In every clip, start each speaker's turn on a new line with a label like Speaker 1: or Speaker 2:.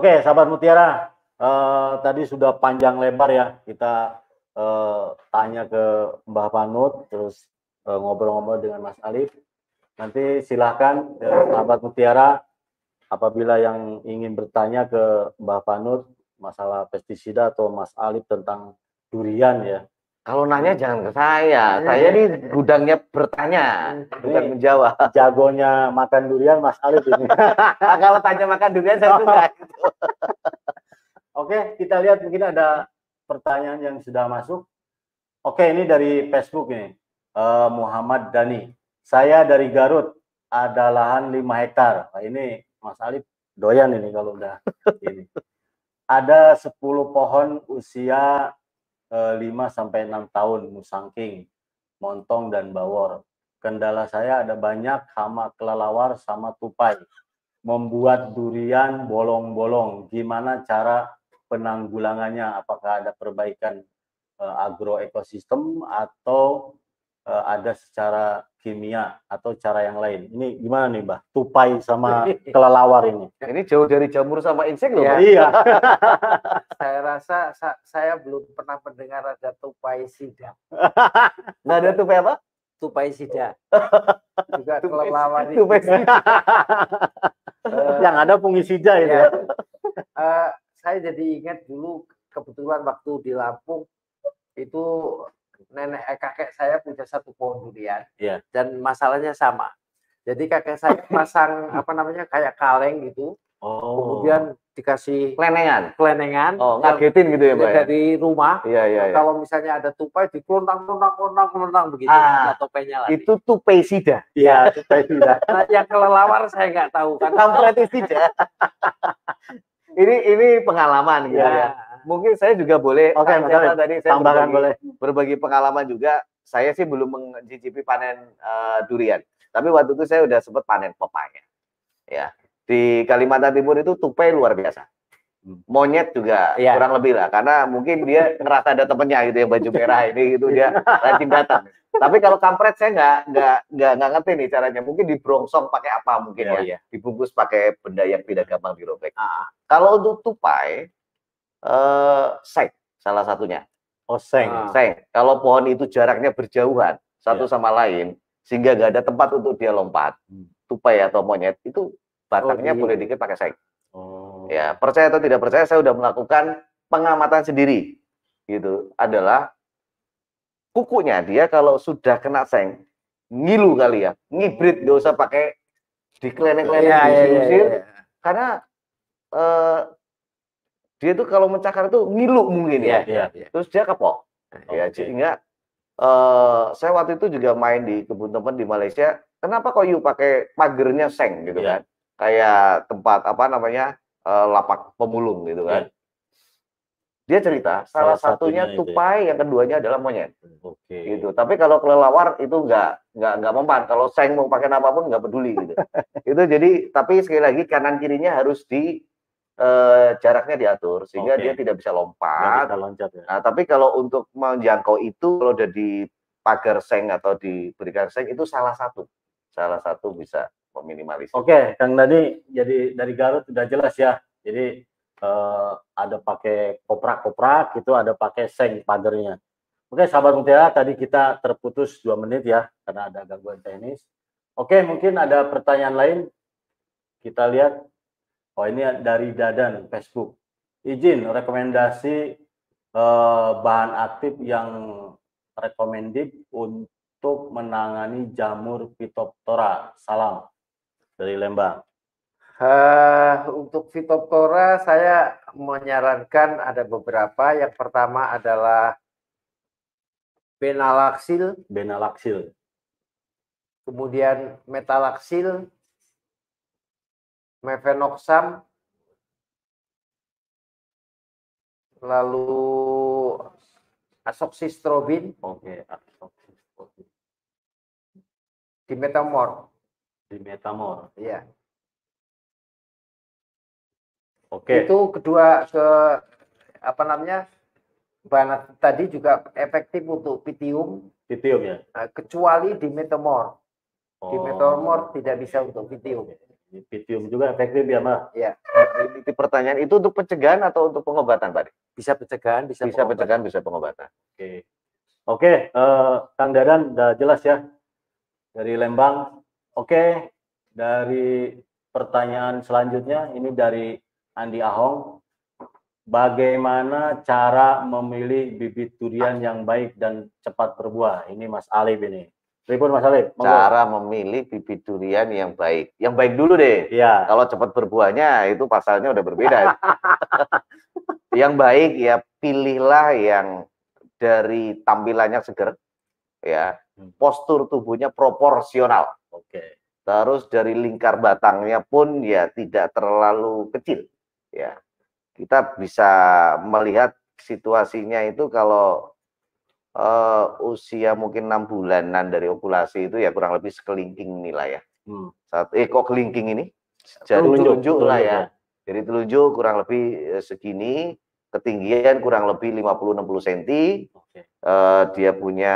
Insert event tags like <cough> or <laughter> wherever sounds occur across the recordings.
Speaker 1: Oke, sahabat Mutiara, uh, tadi sudah panjang lebar ya kita uh, tanya ke Mbah Panut, terus ngobrol ngobrol-ngobrol dengan Mas Alif. Nanti silahkan uh, sahabat Mutiara, apabila yang ingin bertanya ke Mbah Panut masalah pestisida atau Mas Alif tentang durian ya,
Speaker 2: kalau nanya jangan ke saya. Saya ini gudangnya bertanya, bukan menjawab.
Speaker 1: Jagonya makan durian Mas Alif ini. <laughs>
Speaker 2: Kalau tanya makan durian saya suka. <laughs>
Speaker 1: Oke, kita lihat mungkin ada pertanyaan yang sudah masuk. Oke, ini dari Facebook ini. Uh, Muhammad Dani. Saya dari Garut, ada lahan 5 hektar. Nah, ini Mas Alif doyan ini kalau udah ini. Ada 10 pohon usia 5 eh, sampai 6 tahun musangking, montong dan bawor. Kendala saya ada banyak hama kelelawar sama tupai. Membuat durian bolong-bolong. Gimana cara penanggulangannya? Apakah ada perbaikan uh, agroekosistem atau uh, ada secara kimia atau cara yang lain. Ini gimana nih, Mbah? Tupai sama <laughs> kelelawar ini.
Speaker 2: Ini jauh dari jamur sama insek loh,
Speaker 1: ya, Iya. <laughs>
Speaker 3: saya rasa sa saya belum pernah mendengar ada tupai sida. <laughs>
Speaker 2: Nggak ada tupai apa?
Speaker 3: Tupai sida. Juga kelelawar
Speaker 1: itu. Tupai sida. yang ada fungisida itu. Ya.
Speaker 3: Uh, saya jadi ingat dulu kebetulan waktu di Lampung itu nenek eh, kakek saya punya satu pohon durian
Speaker 1: yeah.
Speaker 3: dan masalahnya sama. Jadi kakek saya <laughs> pasang apa namanya kayak kaleng gitu.
Speaker 1: Oh.
Speaker 3: Kemudian dikasih
Speaker 2: kelenengan.
Speaker 3: Kelenengan.
Speaker 2: Oh, ngagetin gitu ya, Pak. Ya?
Speaker 3: Dari rumah.
Speaker 2: Iya, iya, iya.
Speaker 3: Kalau misalnya ada tupai dikelontang kelontang kelontang kelontang begitu
Speaker 2: ah,
Speaker 3: topengnya lah.
Speaker 2: Itu tupai sida.
Speaker 1: Iya, <laughs> tupai sida.
Speaker 3: nah, yang kelelawar saya nggak tahu kan.
Speaker 2: Kampret sida. <laughs> ini ini pengalaman gitu ya. ya mungkin saya juga boleh
Speaker 1: Oke, okay,
Speaker 2: tadi saya tambahkan boleh berbagi pengalaman juga. Saya sih belum mencicipi panen uh, durian, tapi waktu itu saya udah sempat panen pepaya. Ya, di Kalimantan Timur itu tupai luar biasa. Monyet juga ya. kurang lebih lah, karena mungkin dia ngerasa ada temennya gitu yang baju merah ini gitu dia rajin datang. Tapi kalau kampret saya nggak nggak nggak nggak ngerti nih caranya. Mungkin dibrongsong pakai apa mungkin ya, ya. ya. Dibungkus pakai benda yang tidak gampang dirobek. Ah. Kalau untuk tupai, uh, seng salah satunya.
Speaker 1: Oh seng. Ah.
Speaker 2: Seng. Kalau pohon itu jaraknya berjauhan satu yeah. sama lain sehingga nggak ada tempat untuk dia lompat, hmm. tupai atau monyet itu batangnya oh, boleh dikit pakai seng. Oh. Ya percaya atau tidak percaya saya sudah melakukan pengamatan sendiri gitu adalah kukunya dia kalau sudah kena seng ngilu kali ya ngibrit nggak usah pakai dikleneng-kleneng ya, ya, ya, ya. karena eh, dia tuh kalau mencakar itu ngilu mungkin ya.
Speaker 1: ya, ya.
Speaker 2: Terus dia kapok. Okay. Ya, sehingga uh, saya waktu itu juga main di kebun teman di Malaysia. Kenapa kok you pakai pagernya seng gitu ya. kan? Kayak tempat apa namanya uh, lapak pemulung gitu kan. Ya. Dia cerita salah, salah satunya, satunya tupai, ya. yang keduanya adalah monyet.
Speaker 1: Oke. Okay.
Speaker 2: Gitu. Tapi kalau kelelawar itu enggak enggak enggak mempan. Kalau seng mau pakai apa pun enggak peduli gitu. <laughs> itu jadi tapi sekali lagi kanan kirinya harus di eh, jaraknya diatur sehingga okay. dia tidak bisa lompat.
Speaker 1: bisa loncat ya.
Speaker 2: Nah, tapi kalau untuk menjangkau itu kalau udah di pagar seng atau diberikan seng itu salah satu. Salah satu bisa meminimalis.
Speaker 1: Oke, okay, Kang Dani jadi dari Garut sudah jelas ya. Jadi eh, ada pakai koprak-koprak itu ada pakai seng pagarnya. Oke, sahabat Mutiara, tadi kita terputus dua menit ya karena ada gangguan teknis. Oke, mungkin ada pertanyaan lain. Kita lihat Oh ini dari Dadan Facebook. Izin rekomendasi eh, bahan aktif yang recommended untuk menangani jamur Phytophthora. Salam dari Lembang.
Speaker 3: Uh, untuk Phytophthora saya menyarankan ada beberapa. Yang pertama adalah Benalaksil.
Speaker 1: Benalaksil.
Speaker 3: Kemudian Metalaksil mefenoxam lalu asoksistrobin
Speaker 1: oke asoksistrobin
Speaker 3: dimetamor
Speaker 1: dimetamor
Speaker 3: iya.
Speaker 1: Oke.
Speaker 3: Itu kedua ke apa namanya bahan tadi juga efektif untuk pitium.
Speaker 1: Pitium ya?
Speaker 3: Kecuali dimetamor oh. dimetamor tidak bisa untuk pitium
Speaker 1: Pitium juga efektif ya, Mbak?
Speaker 2: Ini pertanyaan itu untuk pencegahan atau untuk pengobatan, Pak?
Speaker 3: Bisa pencegahan, bisa,
Speaker 2: Bisa
Speaker 3: pengobatan.
Speaker 2: pencegahan, bisa pengobatan.
Speaker 1: Oke. Oke, eh, Kang Dadan udah jelas ya dari Lembang. Oke, dari pertanyaan selanjutnya ini dari Andi Ahong. Bagaimana cara memilih bibit durian yang baik dan cepat berbuah? Ini Mas Alif ini. Pripun Mas Alif?
Speaker 2: Cara memilih bibit durian yang baik. Yang baik dulu deh.
Speaker 1: Iya.
Speaker 2: Kalau cepat berbuahnya itu pasalnya udah berbeda. <laughs> yang baik ya pilihlah yang dari tampilannya seger, ya
Speaker 1: Hmm.
Speaker 2: postur tubuhnya proporsional.
Speaker 1: Oke.
Speaker 2: Terus dari lingkar batangnya pun ya tidak terlalu kecil. Ya, kita bisa melihat situasinya itu kalau eh, usia mungkin enam bulanan dari okulasi itu ya kurang lebih sekelingking inilah ya.
Speaker 1: Hmm.
Speaker 2: Saat eh kok kelingking ini? Jadi
Speaker 1: Telunjuk,
Speaker 2: telunjuk lah ya.
Speaker 1: ya.
Speaker 2: Jadi telunjuk kurang lebih eh, segini, ketinggian kurang lebih 50-60 cm.
Speaker 1: Oke.
Speaker 2: eh, dia punya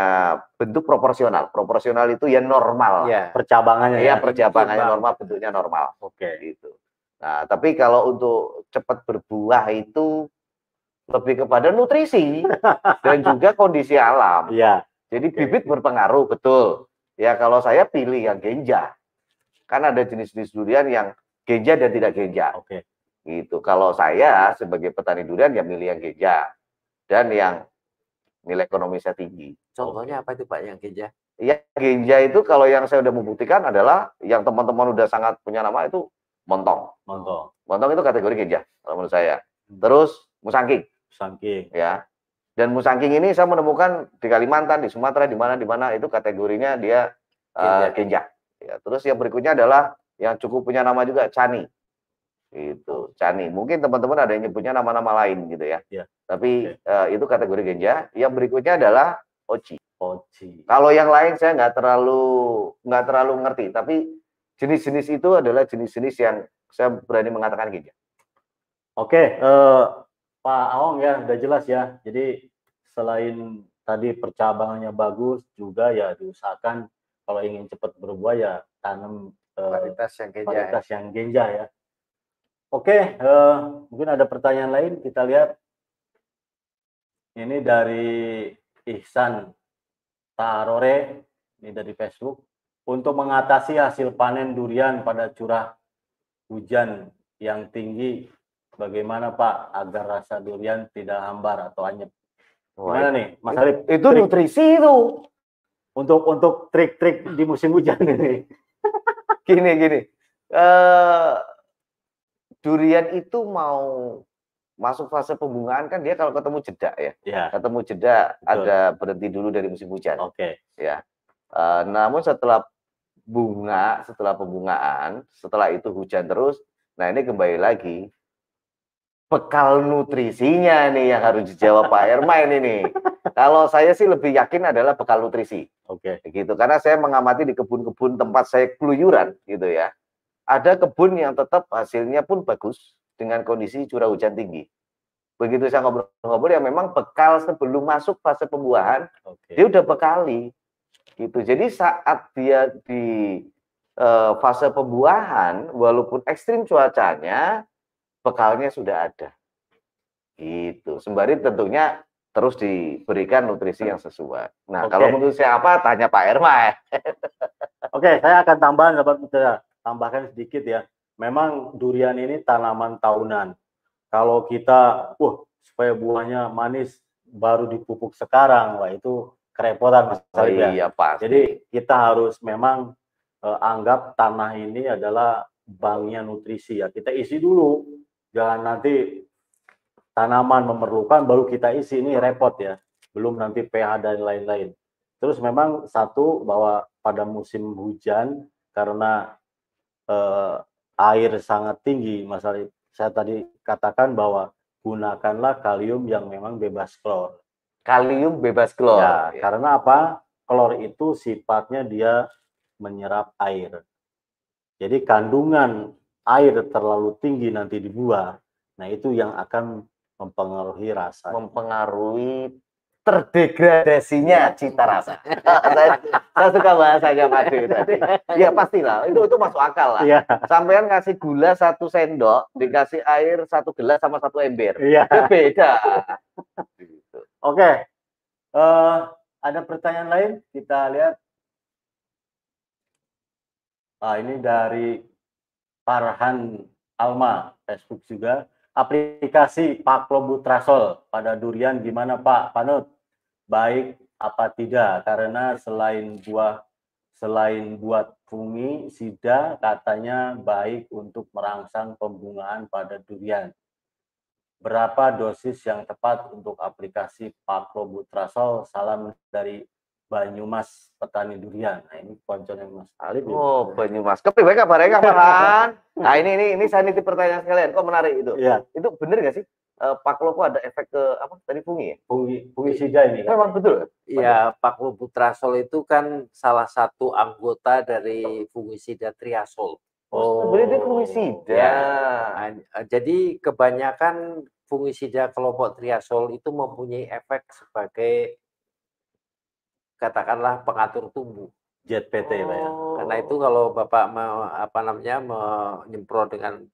Speaker 2: bentuk proporsional. Proporsional itu ya normal.
Speaker 3: Iya.
Speaker 1: Percabangannya
Speaker 2: Ya,
Speaker 1: ya.
Speaker 2: perjabangannya
Speaker 3: Seimbang.
Speaker 2: normal, bentuknya normal
Speaker 1: Oke.
Speaker 2: gitu. Nah, tapi kalau untuk cepat berbuah itu lebih kepada nutrisi dan juga kondisi alam.
Speaker 1: Iya.
Speaker 2: Jadi bibit berpengaruh betul. Ya kalau saya pilih yang genja. Kan ada jenis-jenis durian yang genja dan tidak genja.
Speaker 1: Oke.
Speaker 2: Gitu. Kalau saya sebagai petani durian ya milih yang genja dan yang nilai ekonomisnya tinggi.
Speaker 3: Contohnya apa itu Pak yang genja?
Speaker 2: Ya genja itu kalau yang saya udah membuktikan adalah yang teman-teman udah sangat punya nama itu montong.
Speaker 1: Montong.
Speaker 2: Montong itu kategori genja kalau menurut saya.
Speaker 1: Hmm.
Speaker 2: Terus musangking
Speaker 1: Saking.
Speaker 2: ya. Dan musangking ini saya menemukan di Kalimantan, di Sumatera, di mana di mana itu kategorinya dia
Speaker 3: genja.
Speaker 2: Ya, terus yang berikutnya adalah yang cukup punya nama juga cani. Itu, cani. Mungkin teman-teman ada yang nyebutnya nama-nama lain gitu ya.
Speaker 1: Ya.
Speaker 2: Tapi eh, itu kategori genja. Yang berikutnya adalah oci.
Speaker 1: Poci.
Speaker 2: Kalau yang lain saya nggak terlalu nggak terlalu ngerti, tapi jenis-jenis itu adalah jenis-jenis yang saya berani mengatakan genja.
Speaker 1: Oke, eh, Pak Aong ya udah jelas ya. Jadi selain tadi percabangannya bagus juga ya diusahakan kalau ingin cepat berbuah ya tanam eh,
Speaker 3: Varietas yang genja. ya.
Speaker 1: varietas yang genja ya. Oke, eh, mungkin ada pertanyaan lain kita lihat. Ini dari Ihsan Tarore, ini dari Facebook. Untuk mengatasi hasil panen durian pada curah hujan yang tinggi, bagaimana Pak agar rasa durian tidak hambar atau anyep? Gimana nih, Mas Arif?
Speaker 2: Itu
Speaker 1: Trik.
Speaker 2: nutrisi itu.
Speaker 1: Untuk untuk trik-trik di musim hujan ini. <laughs>
Speaker 2: Gini gini. Eh durian itu mau masuk fase pembungaan kan dia kalau ketemu jeda ya.
Speaker 1: Ya,
Speaker 2: Ketemu jeda
Speaker 1: Betul.
Speaker 2: ada berhenti dulu dari musim hujan.
Speaker 1: oke.
Speaker 2: ya. Eh, namun setelah bunga, setelah pembungaan, setelah itu hujan terus, nah ini kembali lagi bekal nutrisinya nih yang harus dijawab Pak Hermain ini. Kalau saya sih lebih yakin adalah bekal nutrisi,
Speaker 1: Oke.
Speaker 2: gitu. Karena saya mengamati di kebun-kebun tempat saya keluyuran, gitu ya. Ada kebun yang tetap hasilnya pun bagus dengan kondisi curah hujan tinggi. Begitu saya ngobrol-ngobrol ya memang bekal sebelum masuk fase pembuahan
Speaker 1: Oke.
Speaker 2: dia udah bekali gitu jadi saat dia di eh, fase pembuahan walaupun ekstrim cuacanya bekalnya sudah ada gitu sembari tentunya terus diberikan nutrisi yang sesuai nah kalau
Speaker 1: Oke.
Speaker 2: menurut saya apa tanya Pak Erma ya
Speaker 1: Oke, saya akan tambahan saya tambahkan sedikit ya. Memang durian ini tanaman tahunan. Kalau kita, wah supaya buahnya manis baru dipupuk sekarang, wah itu kerepotan Mas
Speaker 2: oh,
Speaker 1: Salib ya.
Speaker 2: iya Pak
Speaker 1: Jadi kita harus memang eh, anggap tanah ini adalah banknya nutrisi ya. Kita isi dulu, jangan nanti tanaman memerlukan baru kita isi ini repot ya. Belum nanti pH dan lain-lain. Terus memang satu bahwa pada musim hujan karena eh, air sangat tinggi, Mas Arif, saya tadi katakan bahwa gunakanlah kalium yang memang bebas klor.
Speaker 2: kalium bebas klor
Speaker 1: Ya,
Speaker 2: Ya.
Speaker 1: karena apa? Klor itu sifatnya dia menyerap air. Jadi kandungan air terlalu tinggi nanti di buah, nah itu yang akan mempengaruhi rasa.
Speaker 2: mempengaruhi terdegradasinya cita rasa. <laughs> saya, saya suka bahasanya Pak Dewi tadi. Ya pastilah, itu itu masuk akal lah.
Speaker 1: Iya.
Speaker 2: Sampean ngasih gula satu sendok, dikasih air satu gelas sama satu ember.
Speaker 1: Iya.
Speaker 2: Itu beda. Gitu.
Speaker 1: Oke. Eh, ada pertanyaan lain? Kita lihat. Ah, ini dari Farhan Alma, Facebook juga. Aplikasi Paklobutrasol pada durian gimana Pak Panut? Baik apa tidak? Karena selain buah selain buat fungisida katanya baik untuk merangsang pembungaan pada durian. Berapa dosis yang tepat untuk aplikasi Paklobutrasol? Salam dari Banyumas petani durian. Nah, ini konconnya Mas Alif. ya.
Speaker 2: Oh, Banyumas. Kepriwe kabarnya kapan? Nah, ini ini ini saya nitip pertanyaan sekalian. Kok menarik itu?
Speaker 1: Iya,
Speaker 2: Itu bener nggak sih? Eh, Pak Loko ada efek ke apa tadi fungi ya?
Speaker 1: fungi, fungisida ini. kan?
Speaker 2: Memang betul.
Speaker 3: Ya, Paklobutrasol itu kan salah satu anggota dari fungisida triasol.
Speaker 2: Oh, dia fungisida.
Speaker 3: Ya. Jadi kebanyakan fungisida kelompok triasol itu mempunyai efek sebagai katakanlah pengatur tumbuh.
Speaker 1: Jet PT Pak ya.
Speaker 2: Oh.
Speaker 3: Karena itu kalau Bapak me- apa namanya menyemprot dengan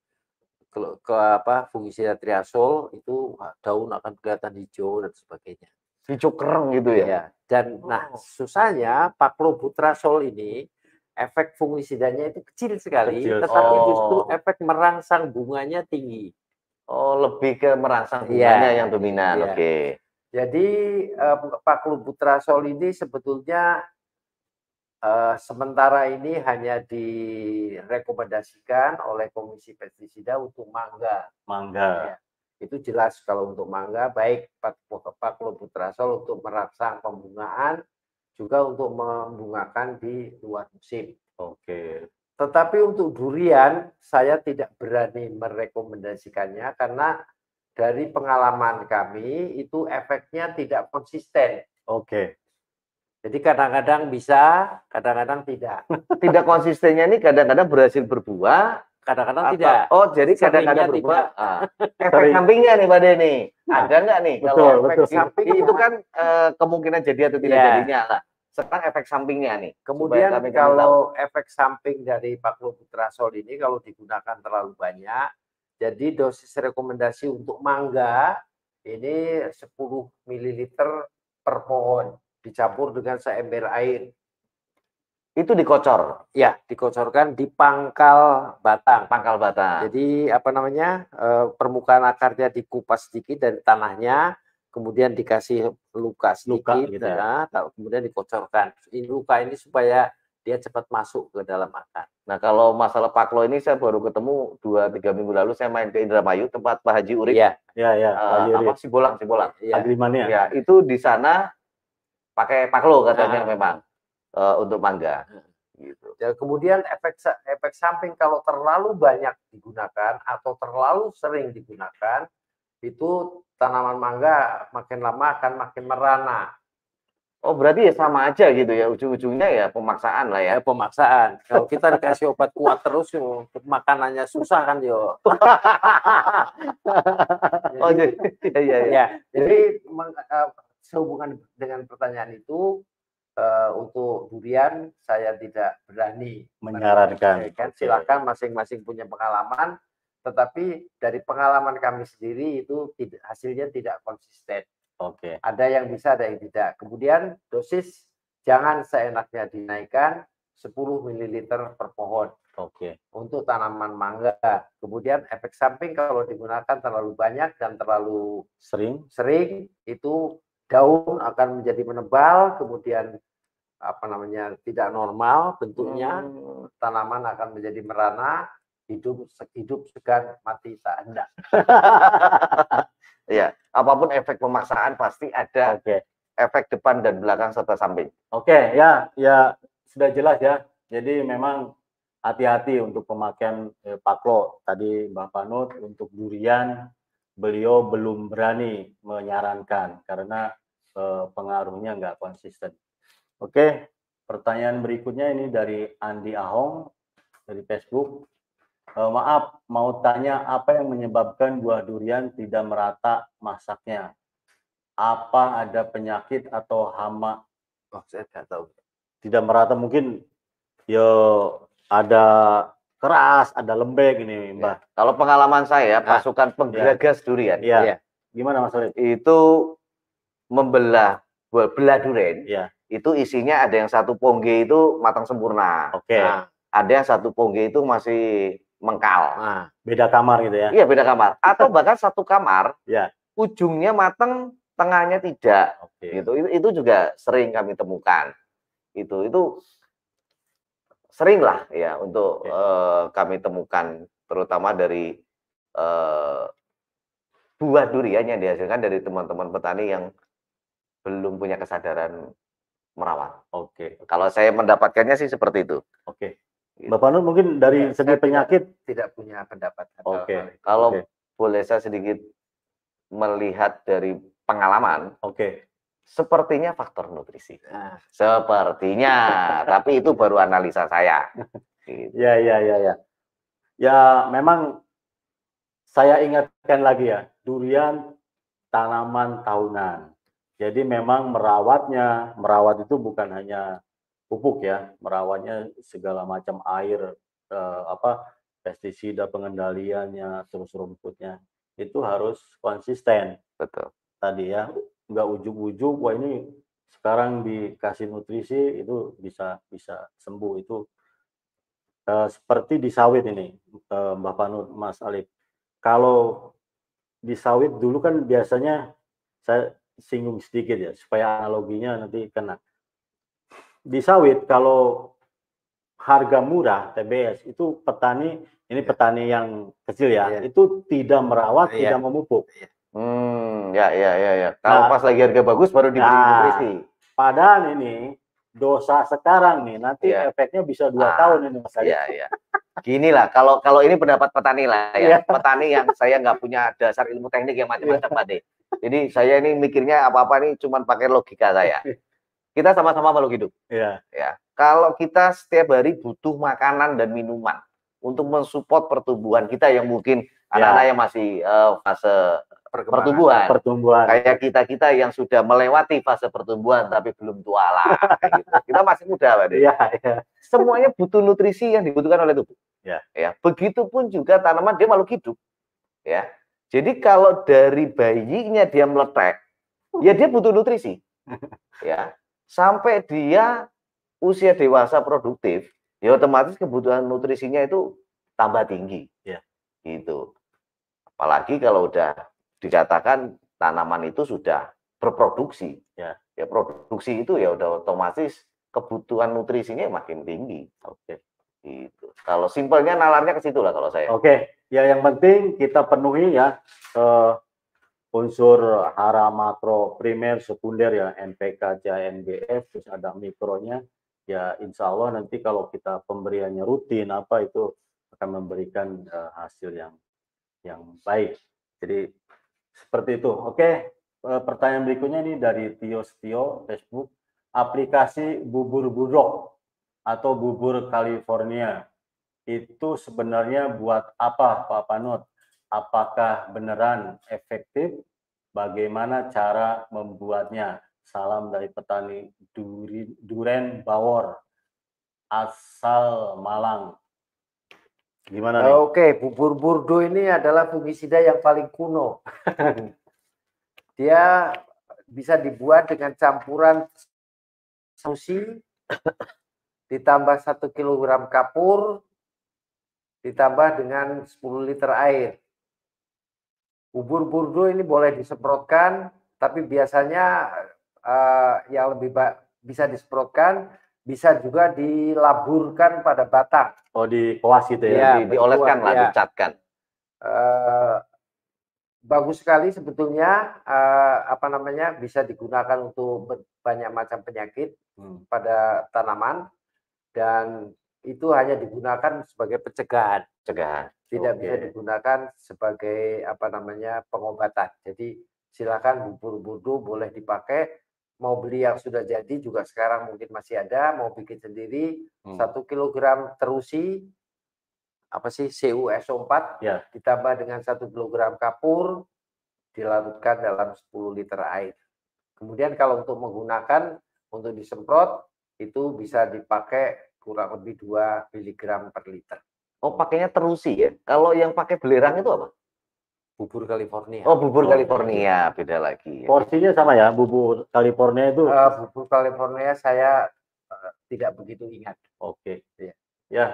Speaker 3: ke, ke apa fungisida triasol itu daun akan kelihatan hijau dan sebagainya.
Speaker 2: Hijau kereng gitu ya.
Speaker 3: Ya, dan nah
Speaker 2: Oh.
Speaker 3: susahnya paklobutrasol ini efek fungisidanya itu kecil sekali,
Speaker 1: Kecil.
Speaker 3: tetapi
Speaker 2: Oh.
Speaker 3: justru efek merangsang bunganya tinggi.
Speaker 2: Oh, lebih ke merangsang
Speaker 3: Iya.
Speaker 2: bunganya yang dominan.
Speaker 3: Iya.
Speaker 2: Oke.
Speaker 3: Jadi eh, paklobutrasol ini sebetulnya eh, sementara ini hanya direkomendasikan oleh Komisi Pestisida untuk mangga.
Speaker 1: Mangga.
Speaker 3: Ya. Itu jelas kalau untuk mangga baik pak- paklobutrasol untuk merangsang pembungaan juga untuk membungakan di luar musim.
Speaker 1: Oke.
Speaker 3: Tetapi untuk durian saya tidak berani merekomendasikannya karena dari pengalaman kami itu efeknya tidak konsisten.
Speaker 1: Oke.
Speaker 3: Jadi kadang-kadang bisa, kadang-kadang tidak. <laughs>
Speaker 2: Tidak konsistennya ini kadang-kadang berhasil berbuah.
Speaker 3: Kadang-kadang tidak.
Speaker 2: Oh, jadi kadang-kadang berbuah. Ah. <laughs> Efek sampingnya nih, Pak Denny. Ada nggak nih?
Speaker 1: Betul,
Speaker 2: kalau efek
Speaker 1: betul.
Speaker 2: samping itu kan eh, kemungkinan jadi atau tidak
Speaker 3: Iya.
Speaker 2: jadinya lah. Sekarang efek sampingnya nih.
Speaker 3: Kemudian
Speaker 2: kami- tahu.
Speaker 3: kalau efek samping dari paklobutrasol ini kalau digunakan terlalu banyak, jadi dosis rekomendasi untuk mangga ini 10 ml per pohon dicampur dengan seember air.
Speaker 2: itu dikocor
Speaker 3: Ya, dikocorkan di pangkal batang.
Speaker 2: pangkal batang.
Speaker 3: Jadi apa namanya eh, permukaan akarnya dikupas sedikit dari tanahnya, kemudian dikasih luka sedikit,
Speaker 1: Luka gitu ya.
Speaker 3: nah, kemudian dikocorkan. Ini luka ini supaya dia cepat masuk ke dalam akar.
Speaker 2: Nah kalau masalah paklo ini saya baru ketemu dua tiga minggu lalu saya main ke Indramayu tempat Pak Haji Urip.
Speaker 3: Iya,
Speaker 1: Ya, ya.
Speaker 2: Eh,
Speaker 1: Pak Yuri.
Speaker 2: apa Sibolang Sibolang.
Speaker 3: iya.
Speaker 1: Agrimannya.
Speaker 2: Ya itu di sana pakai paklo katanya
Speaker 3: Ah.
Speaker 2: memang eh, untuk mangga. Gitu.
Speaker 3: Ya, kemudian efek efek samping kalau terlalu banyak digunakan atau terlalu sering digunakan itu tanaman mangga makin lama akan makin merana.
Speaker 2: Oh berarti ya sama aja gitu ya ujung-ujungnya ya pemaksaan lah ya.
Speaker 3: Ya pemaksaan. Kalau kita dikasih obat kuat terus yo, makanannya susah kan yo. <laughs>
Speaker 2: Oh jadi iya iya. iya.
Speaker 3: Ya, jadi meng- eh, sehubungan dengan pertanyaan itu eh, untuk durian saya tidak berani
Speaker 1: Menyarankan. Oke.
Speaker 3: Silakan masing-masing punya pengalaman, tetapi dari pengalaman kami sendiri itu tidak hasilnya tidak konsisten.
Speaker 1: Oke.
Speaker 3: Ada yang bisa, ada yang tidak. Kemudian dosis jangan seenaknya dinaikkan 10 ml per pohon
Speaker 1: Oke.
Speaker 3: untuk tanaman mangga. Kemudian efek samping kalau digunakan terlalu banyak dan terlalu
Speaker 1: Sering.
Speaker 3: sering itu daun akan menjadi menebal, kemudian apa namanya tidak normal bentuknya,
Speaker 2: Hmm.
Speaker 3: tanaman akan menjadi merana, hidup hidup segan mati tak hendak. <laughs>
Speaker 2: Iya, apa pun efek pemaksaan pasti ada
Speaker 1: Oke.
Speaker 2: efek depan dan belakang serta samping.
Speaker 1: Oke, ya, ya sudah jelas ya. Jadi memang hati-hati untuk pemakaian eh, paklo. Tadi Mbak Panut untuk durian beliau belum berani menyarankan karena eh, pengaruhnya nggak konsisten. Oke, pertanyaan berikutnya ini dari Andi Ahong dari Facebook. Eh, maaf, mau tanya apa yang menyebabkan buah durian tidak merata masaknya? apa ada penyakit atau hama
Speaker 3: Oh, saya nggak tahu.
Speaker 1: tidak merata mungkin yo ada keras, ada lembek ini, Mbak.
Speaker 2: Kalau pengalaman saya,
Speaker 3: Ah,
Speaker 2: pasukan penggagas durian
Speaker 1: Iya.
Speaker 3: Iya.
Speaker 1: Gimana Mas Olid?
Speaker 2: itu membelah belah durian.
Speaker 1: Iya.
Speaker 2: Itu isinya ada yang satu pongge itu matang sempurna.
Speaker 1: Oke,
Speaker 3: Nah,
Speaker 2: Ada yang satu pongge itu masih mengkal.
Speaker 3: nah,
Speaker 1: beda kamar gitu ya.
Speaker 2: Iya beda kamar. Atau <laughs> bahkan satu kamar,
Speaker 1: Iya.
Speaker 2: ujungnya matang, tengahnya tidak.
Speaker 1: Oke.
Speaker 2: Gitu. Itu, itu juga sering kami temukan. Itu itu sering lah ya untuk
Speaker 1: Oke.
Speaker 2: eh, kami temukan, terutama dari eh, buah durian yang dihasilkan dari teman-teman petani yang belum punya kesadaran merawat.
Speaker 1: Oke.
Speaker 2: Kalau saya mendapatkannya sih seperti itu.
Speaker 1: Oke.
Speaker 2: Gitu.
Speaker 1: Bapak Nur mungkin dari
Speaker 3: Ya,
Speaker 1: segi
Speaker 3: saya tidak-
Speaker 1: penyakit
Speaker 3: tidak punya pendapat.
Speaker 1: Oke.
Speaker 3: itu.
Speaker 2: Kalau
Speaker 1: Oke.
Speaker 2: boleh saya sedikit melihat dari pengalaman,
Speaker 1: Oke.
Speaker 2: sepertinya faktor nutrisi.
Speaker 3: Nah,
Speaker 2: Sepertinya, tapi itu baru analisa saya. <laughs> Gitu.
Speaker 1: Ya, ya, ya, ya. Ya, memang saya ingatkan lagi ya, durian tanaman tahunan. Jadi memang merawatnya, merawat itu bukan hanya pupuk ya, merawatnya segala macam air, eh, apa pestisida pengendaliannya, terus rumputnya itu harus konsisten
Speaker 2: Betul.
Speaker 1: tadi ya, nggak ujuk-ujuk, wah ini sekarang dikasih nutrisi itu bisa bisa sembuh itu Eh, seperti di sawit ini, eh, Mbak Panut, Mas Alif. Kalau di sawit dulu kan biasanya saya singgung sedikit ya, supaya analoginya nanti kena. Di sawit kalau harga murah TBS itu petani ini petani yang kecil ya,
Speaker 3: Iya.
Speaker 1: itu tidak merawat,
Speaker 3: Iya.
Speaker 1: tidak memupuk.
Speaker 2: Hmm, ya, ya, ya, ya. Kalau
Speaker 1: Nah.
Speaker 2: pas lagi harga bagus baru diberi
Speaker 1: Nah.
Speaker 2: nutrisi.
Speaker 1: Padahal ini dosa sekarang nih, nanti
Speaker 2: Iya.
Speaker 1: efeknya bisa dua
Speaker 2: Ah,
Speaker 1: tahun ini Mas.
Speaker 2: Iya, iya. Gini lah, kalau kalau ini pendapat petani lah
Speaker 1: Iya.
Speaker 2: ya. Petani yang saya nggak punya dasar ilmu teknik yang macam-macam Pak De. Jadi saya ini mikirnya apa-apa nih cuman pakai logika saya. Kita sama-sama makhluk hidup.
Speaker 1: Iya.
Speaker 2: ya. Kalau kita setiap hari butuh makanan dan minuman untuk mensupport pertumbuhan kita yang mungkin anak-anak yang masih eh, fase pertumbuhan.
Speaker 1: Pertumbuhan.
Speaker 2: Kayak kita-kita yang sudah melewati fase pertumbuhan tapi belum tua lah. gitu. Kita masih muda, Pak.
Speaker 1: Iya, iya.
Speaker 2: Semuanya butuh nutrisi yang dibutuhkan oleh tubuh.
Speaker 1: Ya.
Speaker 2: Ya. Begitupun juga tanaman dia makhluk hidup. Ya. Jadi kalau dari bayinya dia meletek, ya dia butuh nutrisi. <laughs> Ya. Sampai dia usia dewasa produktif, ya otomatis kebutuhan nutrisinya itu tambah tinggi.
Speaker 1: Ya.
Speaker 2: Gitu. Apalagi kalau udah dikatakan tanaman itu sudah berproduksi.
Speaker 1: Ya.
Speaker 2: Ya produksi itu ya udah otomatis kebutuhan nutrisinya makin tinggi.
Speaker 1: Oke.
Speaker 2: Gitu. Kalau simpelnya nalarnya ke situ lah kalau saya.
Speaker 1: Oke, ya yang penting kita penuhi ya eh, unsur hara makro primer sekunder ya NPK, CNBF, terus ada mikronya. Ya insya Allah nanti kalau kita pemberiannya rutin apa itu akan memberikan eh, hasil yang yang baik. Jadi seperti itu. Oke, eh, pertanyaan berikutnya ini dari Tio Setio Facebook. Aplikasi bubur budok atau bubur California itu sebenarnya buat apa Pak Panut? Apakah beneran efektif? Bagaimana cara membuatnya? Salam dari petani Duren Bawor, asal Malang. Gimana nih?
Speaker 3: Oke, bubur burdo ini adalah fungisida yang paling kuno. <laughs> Dia bisa dibuat dengan campuran sushi ditambah satu kilogram kapur ditambah dengan 10 liter air. Bubur burdo ini boleh disemprotkan, tapi biasanya eh, yang lebih bisa disemprotkan, bisa juga dilaburkan pada batang.
Speaker 1: Oh di koas gitu
Speaker 3: Iya,
Speaker 1: ya?
Speaker 2: Di- dioleskan lah,
Speaker 3: ya.
Speaker 2: dicatkan.
Speaker 3: eh, bagus sekali sebetulnya eh, apa namanya bisa digunakan untuk banyak macam penyakit
Speaker 1: Hmm.
Speaker 3: pada tanaman dan itu hanya digunakan sebagai pencegahan
Speaker 2: Cegahan.
Speaker 3: tidak bisa
Speaker 1: Oke.
Speaker 3: digunakan sebagai apa namanya pengobatan jadi silakan bubur burdo boleh dipakai mau beli yang sudah jadi juga sekarang mungkin masih ada mau bikin sendiri
Speaker 1: Hmm.
Speaker 3: satu kilogram terusi apa sih CuSO4
Speaker 1: Ya.
Speaker 3: ditambah dengan satu kilogram kapur dilarutkan dalam 10 liter air Kemudian kalau untuk menggunakan untuk disemprot itu bisa dipakai kurang lebih 2 mg per liter.
Speaker 2: Oh, pakainya terusi ya. Kalau yang pakai belerang itu apa?
Speaker 3: Bubur California.
Speaker 2: Oh, bubur
Speaker 1: Oh,
Speaker 2: California, beda lagi. ya.
Speaker 1: Porsinya sama ya, bubur California itu.
Speaker 3: Eh, bubur California saya eh, tidak begitu ingat.
Speaker 1: Oke.
Speaker 3: Iya.
Speaker 1: Ya.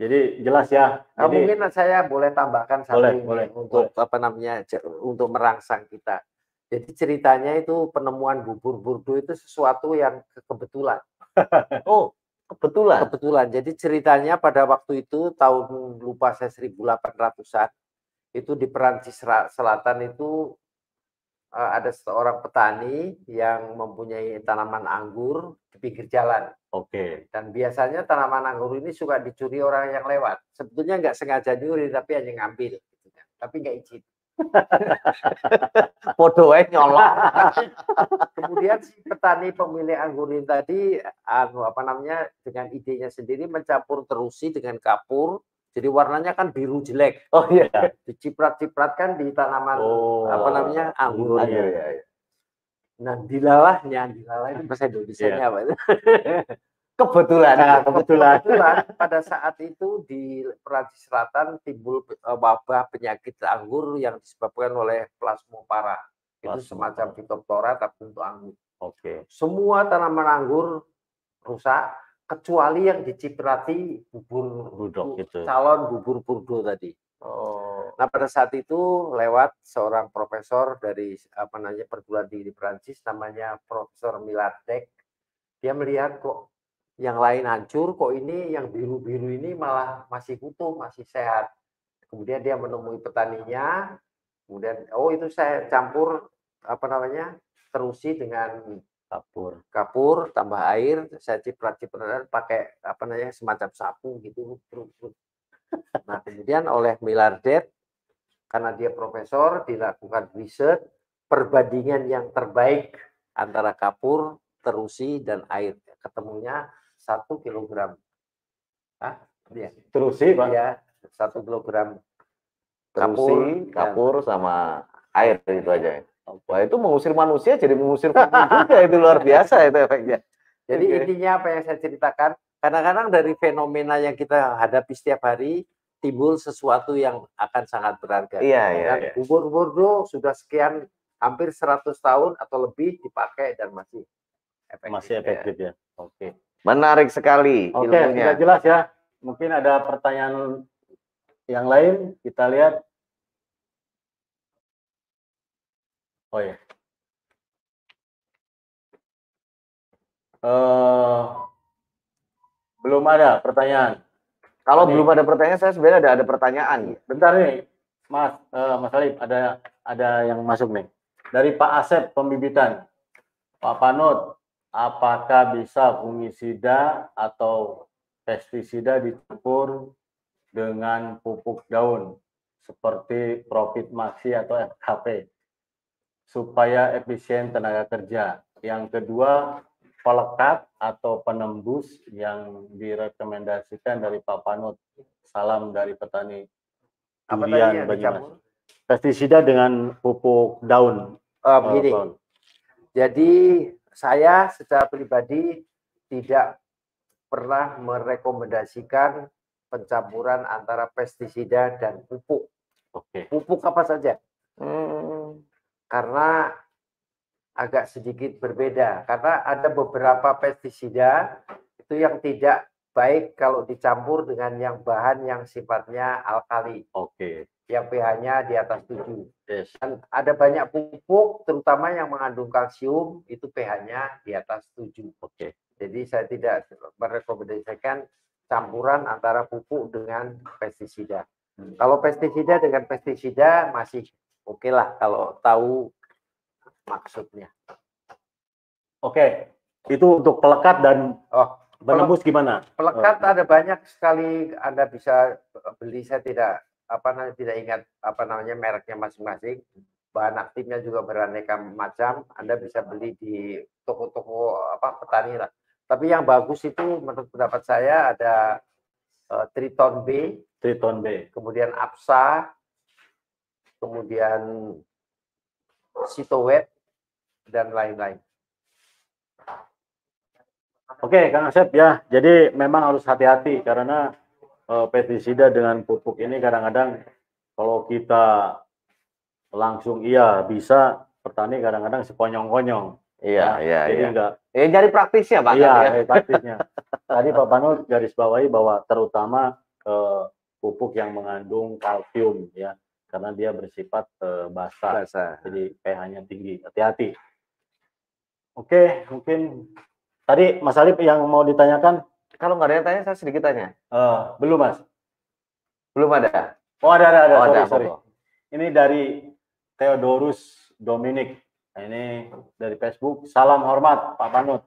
Speaker 1: Jadi jelas ya.
Speaker 3: Nah,
Speaker 1: Jadi
Speaker 3: mungkin saya boleh tambahkan satu
Speaker 1: Boleh,
Speaker 3: ini
Speaker 1: boleh,
Speaker 3: untuk apa namanya untuk merangsang kita. Jadi ceritanya itu penemuan bubur burdo itu sesuatu yang ke- kebetulan. <laughs>
Speaker 2: Oh, kebetulan.
Speaker 3: Kebetulan. Jadi ceritanya pada waktu itu tahun lupa saya 1800-an itu di Perancis Ra- Selatan itu eh, ada seorang petani yang mempunyai tanaman anggur di pinggir jalan.
Speaker 1: oke.
Speaker 3: Dan biasanya tanaman anggur ini suka dicuri orang yang lewat. Sebetulnya nggak sengaja nyuri, tapi hanya ngambil. gitu kan. Tapi nggak izin. <laughs>
Speaker 2: Podo nyolong. <laughs>
Speaker 3: Kemudian si petani pemilik anggur ini tadi, anu apa namanya, dengan idenya sendiri mencampur terusi dengan kapur. Jadi warnanya kan biru jelek.
Speaker 2: Oh iya.
Speaker 3: Diciprat-cipratkan di tanaman
Speaker 1: Oh.
Speaker 3: apa namanya anggur.
Speaker 1: Anggurnya.
Speaker 2: Iya, iya.
Speaker 3: Nah dilalahnya, dilalah itu bahasa Indonesia apa itu? <laughs>
Speaker 2: Kebetulan.
Speaker 1: Nah, kebetulan.
Speaker 3: Kebetulan pada saat itu di Perancis Selatan timbul eh, wabah penyakit anggur yang disebabkan oleh plasmopara. Itu semacam fitoptora tapi untuk anggur.
Speaker 1: Oke.
Speaker 3: Semua tanaman anggur rusak kecuali yang diciprati bubur
Speaker 1: Budok
Speaker 3: bu-
Speaker 1: gitu.
Speaker 3: calon bubur burdo tadi.
Speaker 2: Oh.
Speaker 3: Nah pada saat itu lewat seorang profesor dari apa namanya perguruan tinggi di Perancis namanya Profesor Milardek. Dia melihat kok yang lain hancur, kok ini yang biru-biru ini malah masih utuh, masih sehat. Kemudian dia menemui petaninya, kemudian oh itu saya campur apa namanya terusi dengan
Speaker 1: Kapur.
Speaker 3: kapur tambah air, saya ciprat-ciprat pakai apa namanya semacam sapu gitu. Nah kemudian oleh Milardet karena dia profesor dilakukan riset perbandingan yang terbaik antara kapur, terusi dan air. Ketemunya satu kilogram. Ah, dia,
Speaker 1: Terus sih, Pak.
Speaker 3: dia satu kilogram
Speaker 2: Terusi,
Speaker 3: dan-
Speaker 2: kapur sama air itu aja. ya. Wah itu mengusir manusia jadi mengusir juga itu luar biasa itu efeknya.
Speaker 3: Jadi
Speaker 2: Oke.
Speaker 3: intinya apa yang saya ceritakan, kadang-kadang dari fenomena yang kita hadapi setiap hari timbul sesuatu yang akan sangat berharga.
Speaker 2: Iya iya.
Speaker 3: Dan
Speaker 2: iya.
Speaker 3: bubur burdo sudah sekian hampir 100 tahun atau lebih dipakai dan masih efektif.
Speaker 1: Masih efektif ya. Oke.
Speaker 2: Menarik sekali
Speaker 1: Oke,
Speaker 2: ilmunya.
Speaker 1: sudah jelas ya. Mungkin ada pertanyaan yang lain kita lihat. Oh ya. Eh, belum ada pertanyaan.
Speaker 2: Kalau
Speaker 1: Ini-
Speaker 2: belum ada pertanyaan saya sebenarnya ada ada pertanyaan.
Speaker 1: Bentar nih, Mas, eh, Mas Alif, ada ada yang masuk nih. Dari Pak Asep Pembibitan. Pak Panut, apakah bisa fungisida atau pestisida dicampur dengan pupuk daun seperti Profit Maxi atau FKP supaya efisien tenaga kerja? Yang kedua, pelekat atau penembus yang direkomendasikan dari Pak Panut. Salam dari petani
Speaker 3: Apa
Speaker 1: durian
Speaker 3: yang
Speaker 1: Banyumas. Pestisida dengan pupuk daun.
Speaker 3: Eh, begini, jadi saya secara pribadi tidak pernah merekomendasikan pencampuran antara pestisida dan pupuk.
Speaker 1: Oke.
Speaker 3: Pupuk apa saja?
Speaker 2: Hmm.
Speaker 3: karena agak sedikit berbeda karena ada beberapa pestisida itu yang tidak baik kalau dicampur dengan yang bahan yang sifatnya alkali
Speaker 1: Oke.
Speaker 3: Yang pH-nya di atas 7
Speaker 1: Yes.
Speaker 3: dan ada banyak pupuk terutama yang mengandung kalsium itu pH-nya di atas 7
Speaker 1: Oke.
Speaker 3: jadi saya tidak merekomendasikan campuran antara pupuk dengan pestisida
Speaker 1: Hmm.
Speaker 3: kalau pestisida dengan pestisida masih oke lah kalau tahu maksudnya.
Speaker 1: Oke. Itu untuk pelekat dan
Speaker 3: Oh,
Speaker 1: penembus gimana?
Speaker 3: Pelekat
Speaker 1: Oh.
Speaker 3: ada banyak sekali Anda bisa beli. Saya tidak apa namanya tidak ingat apa namanya mereknya masing-masing. Bahan aktifnya juga beraneka macam. Anda bisa beli di toko-toko apa petani lah. Tapi yang bagus itu menurut pendapat saya ada eh, Triton B,
Speaker 1: Triton B.
Speaker 3: kemudian Apsa, kemudian Sitowet, dan lain-lain.
Speaker 1: Oke, Kang Asep ya. Jadi memang harus hati-hati karena uh, pestisida dengan pupuk ini kadang-kadang kalau kita langsung iya bisa petani kadang-kadang sekonyong-konyong.
Speaker 2: Iya,
Speaker 1: Ya,
Speaker 2: iya,
Speaker 1: Jadi
Speaker 2: iya.
Speaker 1: enggak
Speaker 2: Ya cari praktisnya, Pak.
Speaker 1: iya
Speaker 2: kan, ya.
Speaker 1: eh, praktisnya. Tadi Pak Panut garis bawahi bahwa terutama eh, pupuk yang mengandung kalsium ya karena dia bersifat eh, basah.
Speaker 3: Bahasa.
Speaker 1: Jadi pH-nya tinggi. Hati-hati. Oke, mungkin tadi Mas Alif yang mau ditanyakan
Speaker 2: Kalau nggak ada yang tanya, saya sedikit tanya.
Speaker 1: eh, belum Mas.
Speaker 2: Belum ada?
Speaker 1: Oh ada ada ada.
Speaker 2: Oh,
Speaker 1: sorry,
Speaker 2: ada,
Speaker 1: sorry. Ini dari Theodorus Dominic. Nah, ini dari Facebook. Salam hormat Pak Panut.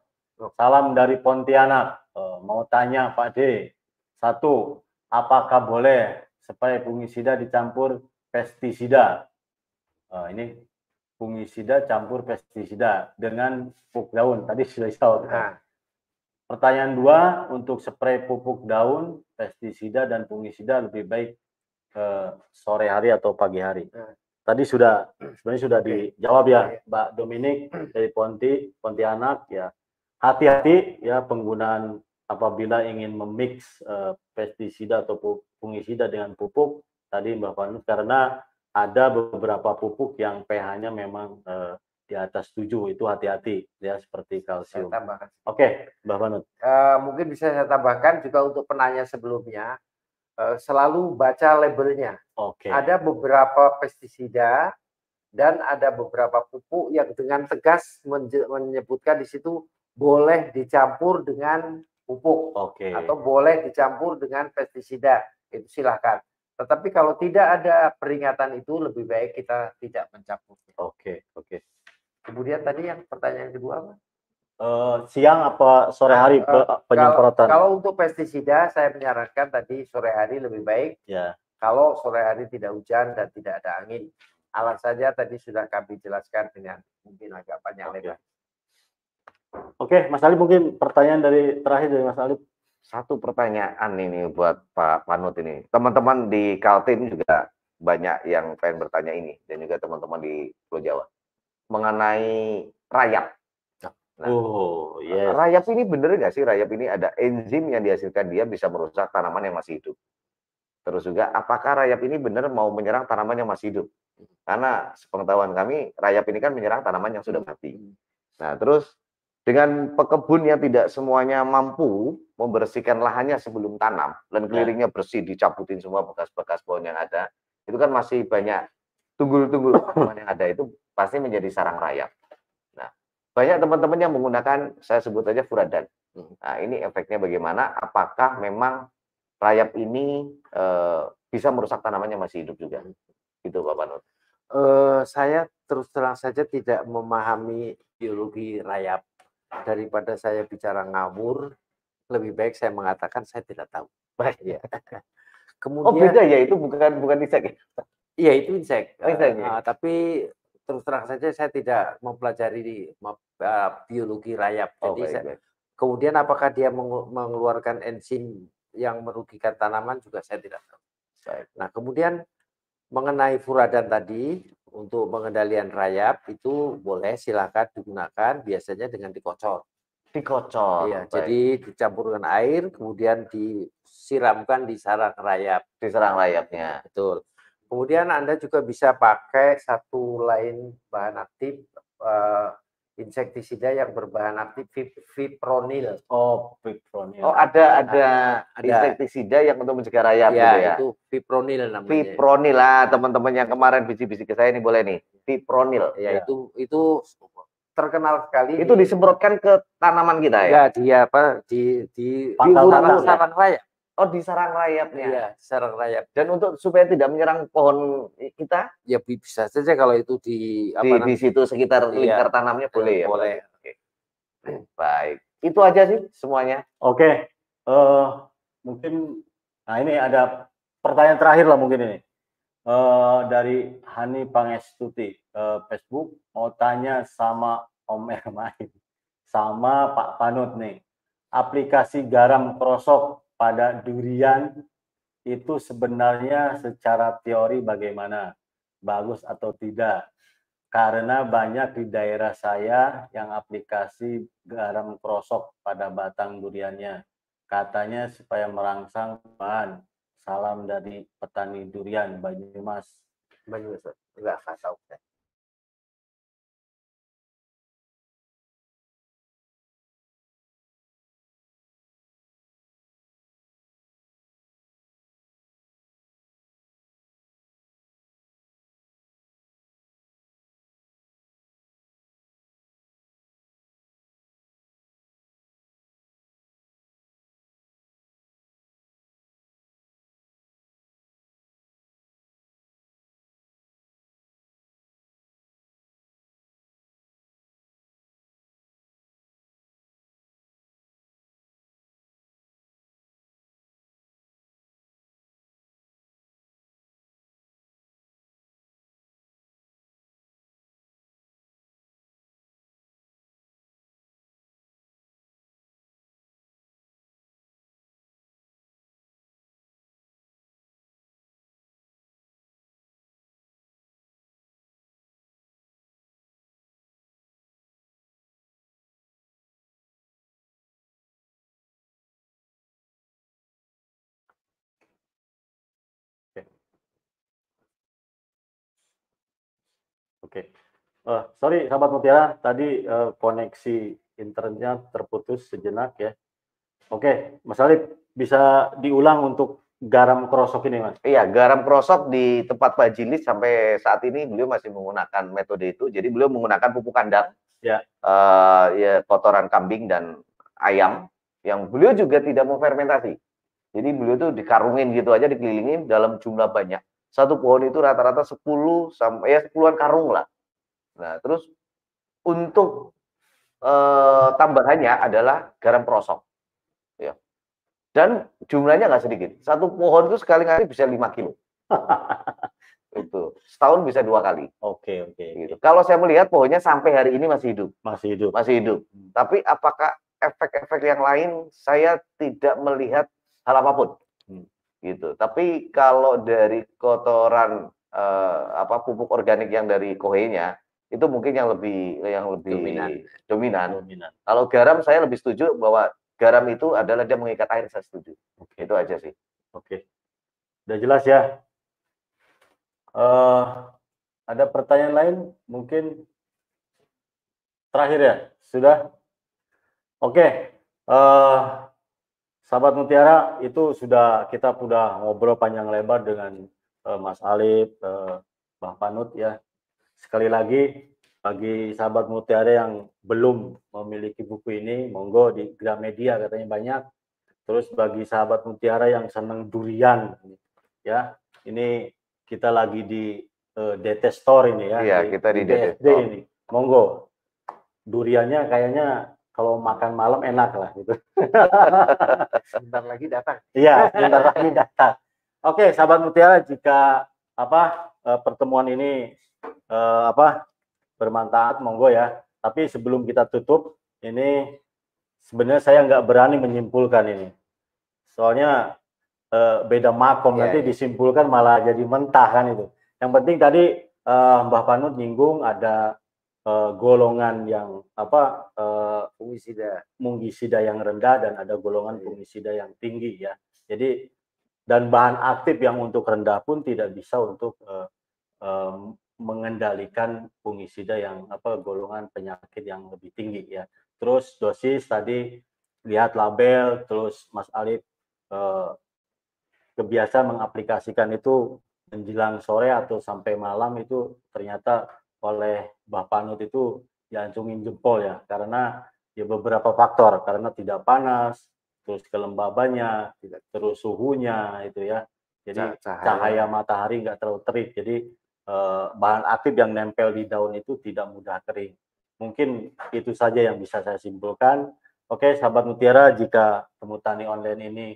Speaker 1: Salam dari Pontianak. Eh, mau tanya Pak D. Satu, apakah boleh supaya fungisida dicampur pestisida? Eh, ini fungisida campur pestisida dengan pupuk daun. Tadi sudah dijawab.
Speaker 3: Nah,
Speaker 1: Pertanyaan dua, untuk spray pupuk daun, pestisida dan fungisida lebih baik eh, sore hari atau pagi hari.
Speaker 3: Nah.
Speaker 1: Tadi sudah sebenarnya sudah dijawab ya. Mbak Dominik dari Ponti, Pontianak ya. Hati-hati ya penggunaan apabila ingin memix eh, pestisida atau fungisida dengan pupuk tadi Mbak Vanus karena ada beberapa pupuk yang pH-nya memang eh, di atas 7 itu hati-hati ya seperti kalsium.
Speaker 3: tambahkan.
Speaker 1: Oke, Mbak Vanut.
Speaker 3: Eh, mungkin bisa saya tambahkan juga untuk penanya sebelumnya, eh, selalu baca labelnya.
Speaker 1: Oke.
Speaker 3: Ada beberapa pestisida dan ada beberapa pupuk yang dengan tegas menyebutkan di situ boleh dicampur dengan pupuk
Speaker 1: Oke.
Speaker 3: atau boleh dicampur dengan pestisida. Itu silahkan. Tetapi kalau tidak ada peringatan itu lebih baik kita tidak mencampur.
Speaker 1: Oke, oke.
Speaker 3: Kemudian tadi yang pertanyaan kedua apa?
Speaker 1: Eh, siang apa sore hari pe- penyemprotan?
Speaker 3: Kalau untuk pestisida saya menyarankan tadi sore hari lebih baik
Speaker 1: Ya.
Speaker 3: kalau sore hari tidak hujan dan tidak ada angin. Alat saja tadi sudah kami jelaskan dengan mungkin agak panjang
Speaker 1: Oke.
Speaker 3: lebar.
Speaker 1: Oke, Mas Alif mungkin pertanyaan dari terakhir dari Mas Alif.
Speaker 2: Satu pertanyaan ini buat Pak Panut ini. Teman-teman di Kaltim juga banyak yang pengen bertanya ini dan juga teman-teman di Pulau Jawa mengenai rayap. Nah.
Speaker 1: Oh, yes.
Speaker 2: Rayap ini bener nggak sih? Rayap ini ada enzim yang dihasilkan dia bisa merusak tanaman yang masih hidup. Terus juga apakah rayap ini benar mau menyerang tanaman yang masih hidup? Karena sepengetahuan kami rayap ini kan menyerang tanaman yang sudah mati. Nah, terus dengan pekebun yang tidak semuanya mampu membersihkan lahannya sebelum tanam dan kelilingnya bersih dicabutin semua bekas-bekas pohon yang ada, itu kan masih banyak tunggul-tunggul tanaman yang ada itu pasti menjadi sarang rayap. Nah, banyak teman-teman yang menggunakan saya sebut aja furadan. Nah, ini efeknya bagaimana? Apakah memang rayap ini eh, bisa merusak tanaman yang masih hidup juga? Itu Pak Panut.
Speaker 3: Eh, saya terus terang saja tidak memahami biologi rayap. Daripada saya bicara ngawur, lebih baik saya mengatakan saya tidak tahu. Ya. <laughs>
Speaker 2: Oh
Speaker 3: Kemudian,
Speaker 2: beda ya itu bukan bukan insek ya?
Speaker 3: iya itu insek.
Speaker 2: Oh, insek, ya.
Speaker 3: Eh, tapi terus terang saja saya tidak mempelajari di me- eh, biologi rayap.
Speaker 2: Oh,
Speaker 3: Jadi
Speaker 2: baik,
Speaker 3: saya- kemudian apakah dia mengeluarkan enzim yang merugikan tanaman juga saya tidak tahu.
Speaker 2: Baik.
Speaker 3: Nah, kemudian mengenai furadan tadi untuk pengendalian rayap itu boleh silakan digunakan biasanya dengan dikocor.
Speaker 2: Dikocor.
Speaker 3: Iya,
Speaker 2: baik.
Speaker 3: jadi dicampur dengan air kemudian disiramkan di sarang rayap.
Speaker 2: diserang rayapnya.
Speaker 3: Betul. Kemudian Anda juga bisa pakai satu lain bahan aktif eh, insektisida yang berbahan aktif fip- fipronil.
Speaker 1: Oh, fipronil.
Speaker 2: Oh ada ada
Speaker 3: Ada.
Speaker 2: insektisida yang untuk mencegah rayap
Speaker 3: ya,
Speaker 2: gitu ya.
Speaker 3: itu fipronil namanya.
Speaker 2: Fipronil lah teman-teman yang kemarin bisi-bisi ke saya ini boleh nih. Fipronil.
Speaker 3: Ya, itu itu terkenal sekali.
Speaker 2: Itu
Speaker 3: di-
Speaker 2: disemprotkan ke tanaman kita ya.
Speaker 3: ya dia apa di di
Speaker 1: Pangkal
Speaker 3: sarang,
Speaker 1: tanah ya?
Speaker 2: Oh di sarang rayapnya.
Speaker 3: Iya, sarang rayap.
Speaker 2: Dan untuk supaya tidak menyerang pohon kita
Speaker 3: Ya bi- bisa saja kalau itu di apa
Speaker 2: di, di situ sekitar
Speaker 3: Iya.
Speaker 2: lingkar tanamnya boleh ya.
Speaker 3: boleh.
Speaker 2: Oke. Baik. Itu aja sih semuanya.
Speaker 1: Oke. Eh, mungkin nah ini ada pertanyaan terakhir lah mungkin ini. Eh, dari Hani Pangestuti eh, Facebook mau tanya sama Om Ermain sama Pak Panut nih. Aplikasi garam krosok pada durian itu sebenarnya secara teori bagaimana? Bagus atau tidak? karena banyak di daerah saya yang aplikasi garam krosok pada batang duriannya. Katanya supaya merangsang bahan. Salam dari petani durian Banyumas.
Speaker 3: Banyumas. Enggak, tahu.
Speaker 1: Oke. Uh, sorry sahabat Mutiara, tadi uh, koneksi internetnya terputus sejenak ya. Oke, Mas Alif bisa diulang untuk garam krosok ini, Mas?
Speaker 2: Iya, garam krosok di tempat Pak Jilis sampai saat ini beliau masih menggunakan metode itu. Jadi beliau menggunakan pupuk kandang,
Speaker 1: ya,
Speaker 2: uh, ya kotoran kambing dan ayam yang beliau juga tidak mau fermentasi. Jadi beliau tuh dikarungin gitu aja, dikelilingin dalam jumlah banyak satu pohon itu rata-rata 10 sampai ya 10-an karung lah. Nah, terus untuk eh, tambahannya adalah garam prosok. Ya. Dan jumlahnya nggak sedikit. Satu pohon itu sekali-kali bisa 5 kilo. <laughs> itu setahun bisa dua kali.
Speaker 1: Oke oke.
Speaker 2: Gitu. Kalau saya melihat pohonnya sampai hari ini masih hidup.
Speaker 1: Masih hidup.
Speaker 2: Masih hidup. Hmm. Tapi apakah efek-efek yang lain saya tidak melihat hal apa pun. Hmm gitu. Tapi kalau dari kotoran uh, apa pupuk organik yang dari kohenya itu mungkin yang lebih yang lebih
Speaker 3: dominan.
Speaker 2: dominan. dominan. Kalau garam saya lebih setuju bahwa garam itu adalah dia mengikat air saya setuju. Oke. Itu aja sih.
Speaker 1: Oke. Udah jelas ya. Uh, ada pertanyaan lain mungkin terakhir ya sudah. Oke. Uh, Sahabat Mutiara itu sudah kita sudah ngobrol panjang lebar dengan uh, Mas Alif, uh, Bang Panut ya. Sekali lagi bagi sahabat Mutiara yang belum memiliki buku ini, monggo di Gramedia katanya banyak. Terus bagi sahabat Mutiara yang senang durian ya, ini kita lagi di uh, DT Store ini ya.
Speaker 2: Iya, di, kita di DT
Speaker 1: Store. ini. Monggo. Duriannya kayaknya kalau makan malam enak lah gitu.
Speaker 3: Sebentar lagi datang.
Speaker 1: Iya, sebentar lagi datang. Oke, sahabat Mutiara, jika apa eh, pertemuan ini eh, apa bermanfaat, monggo ya. Tapi sebelum kita tutup, ini sebenarnya saya nggak berani menyimpulkan ini. Soalnya eh, beda makom yeah, nanti yeah. disimpulkan malah jadi mentah kan itu. Yang penting tadi Mbah Panut nyinggung ada uh, golongan yang apa uh, fungisida fungisida yang rendah dan ada golongan iya. fungisida yang tinggi ya. Jadi dan bahan aktif yang untuk rendah pun tidak bisa untuk uh, um, mengendalikan fungisida yang apa golongan penyakit yang lebih tinggi ya. Terus dosis tadi lihat label, terus Mas Alif uh, kebiasa mengaplikasikan itu menjelang sore atau sampai malam itu ternyata oleh Mbah Panut itu diancungin jempol ya karena ya beberapa faktor karena tidak panas terus kelembabannya tidak terus suhunya itu ya. Jadi cahaya, cahaya matahari nggak terlalu terik jadi eh, bahan aktif yang nempel di daun itu tidak mudah kering. Mungkin itu saja yang bisa saya simpulkan. Oke sahabat mutiara jika temu tani online ini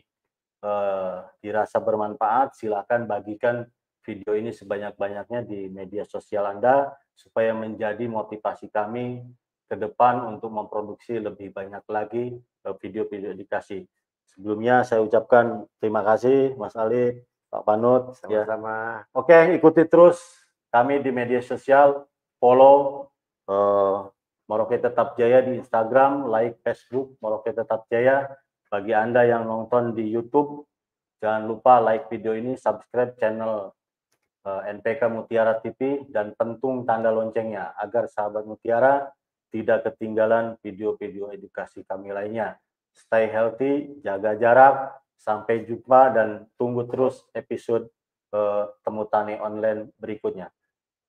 Speaker 1: eh, dirasa bermanfaat silakan bagikan video ini sebanyak-banyaknya di media sosial Anda supaya menjadi motivasi kami ke depan untuk memproduksi lebih banyak lagi eh, video-video edukasi. Sebelumnya saya ucapkan terima kasih Mas Ali, Pak Panut.
Speaker 3: Ya. Sama-sama.
Speaker 1: Ya. Oke, ikuti terus kami di media sosial follow uh, Merauke Tetap Jaya di Instagram, like Facebook Merauke Tetap Jaya. Bagi Anda yang nonton di YouTube, jangan lupa like video ini, subscribe channel NPK Mutiara TV, dan pentung tanda loncengnya agar sahabat Mutiara tidak ketinggalan video-video edukasi kami lainnya. Stay healthy, jaga jarak, sampai jumpa dan tunggu terus episode uh, Temu Tani Online berikutnya.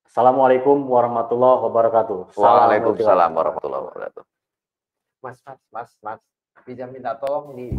Speaker 1: Assalamualaikum warahmatullahi wabarakatuh.
Speaker 2: Waalaikumsalam warahmatullahi wabarakatuh.
Speaker 3: Mas, mas, mas, mas, bisa minta tolong di